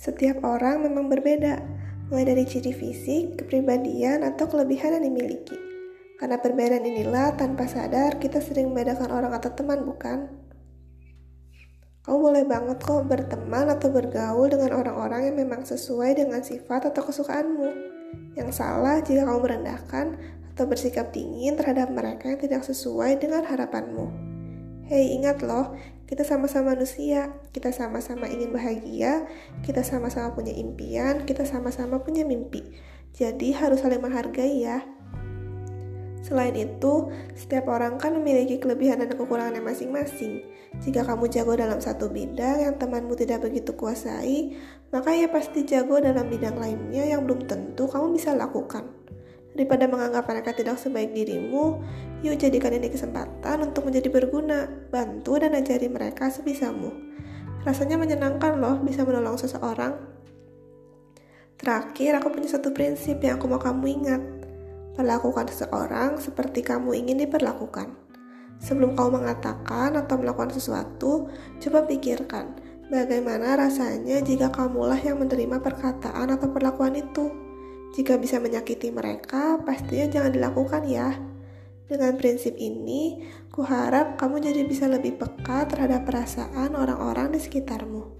Setiap orang memang berbeda, mulai dari ciri fisik, kepribadian, atau kelebihan yang dimiliki. Karena perbedaan inilah tanpa sadar kita sering membedakan orang atau teman, bukan? Kamu boleh banget kok berteman atau bergaul dengan orang-orang yang memang sesuai dengan sifat atau kesukaanmu. Yang salah jika kamu merendahkan atau bersikap dingin terhadap mereka yang tidak sesuai dengan harapanmu. Hei, ingat loh, kita sama-sama manusia, kita sama-sama ingin bahagia, kita sama-sama punya impian, kita sama-sama punya mimpi. Jadi harus saling menghargai ya. Selain itu, setiap orang kan memiliki kelebihan dan kekurangannya masing-masing. Jika kamu jago dalam satu bidang yang temanmu tidak begitu kuasai, maka ia pasti jago dalam bidang lainnya yang belum tentu kamu bisa lakukan. Daripada menganggap mereka tidak sebaik dirimu, yuk jadikan ini kesempatan untuk menjadi berguna, bantu dan ajari mereka sebisamu. Rasanya menyenangkan loh bisa menolong seseorang. Terakhir, aku punya satu prinsip yang aku mau kamu ingat. Perlakukan seseorang seperti kamu ingin diperlakukan. Sebelum kamu mengatakan atau melakukan sesuatu, coba pikirkan bagaimana rasanya jika kamulah yang menerima perkataan atau perlakuan itu. Jika bisa menyakiti mereka, pastinya jangan dilakukan ya. Dengan prinsip ini, kuharap kamu jadi bisa lebih peka terhadap perasaan orang-orang di sekitarmu.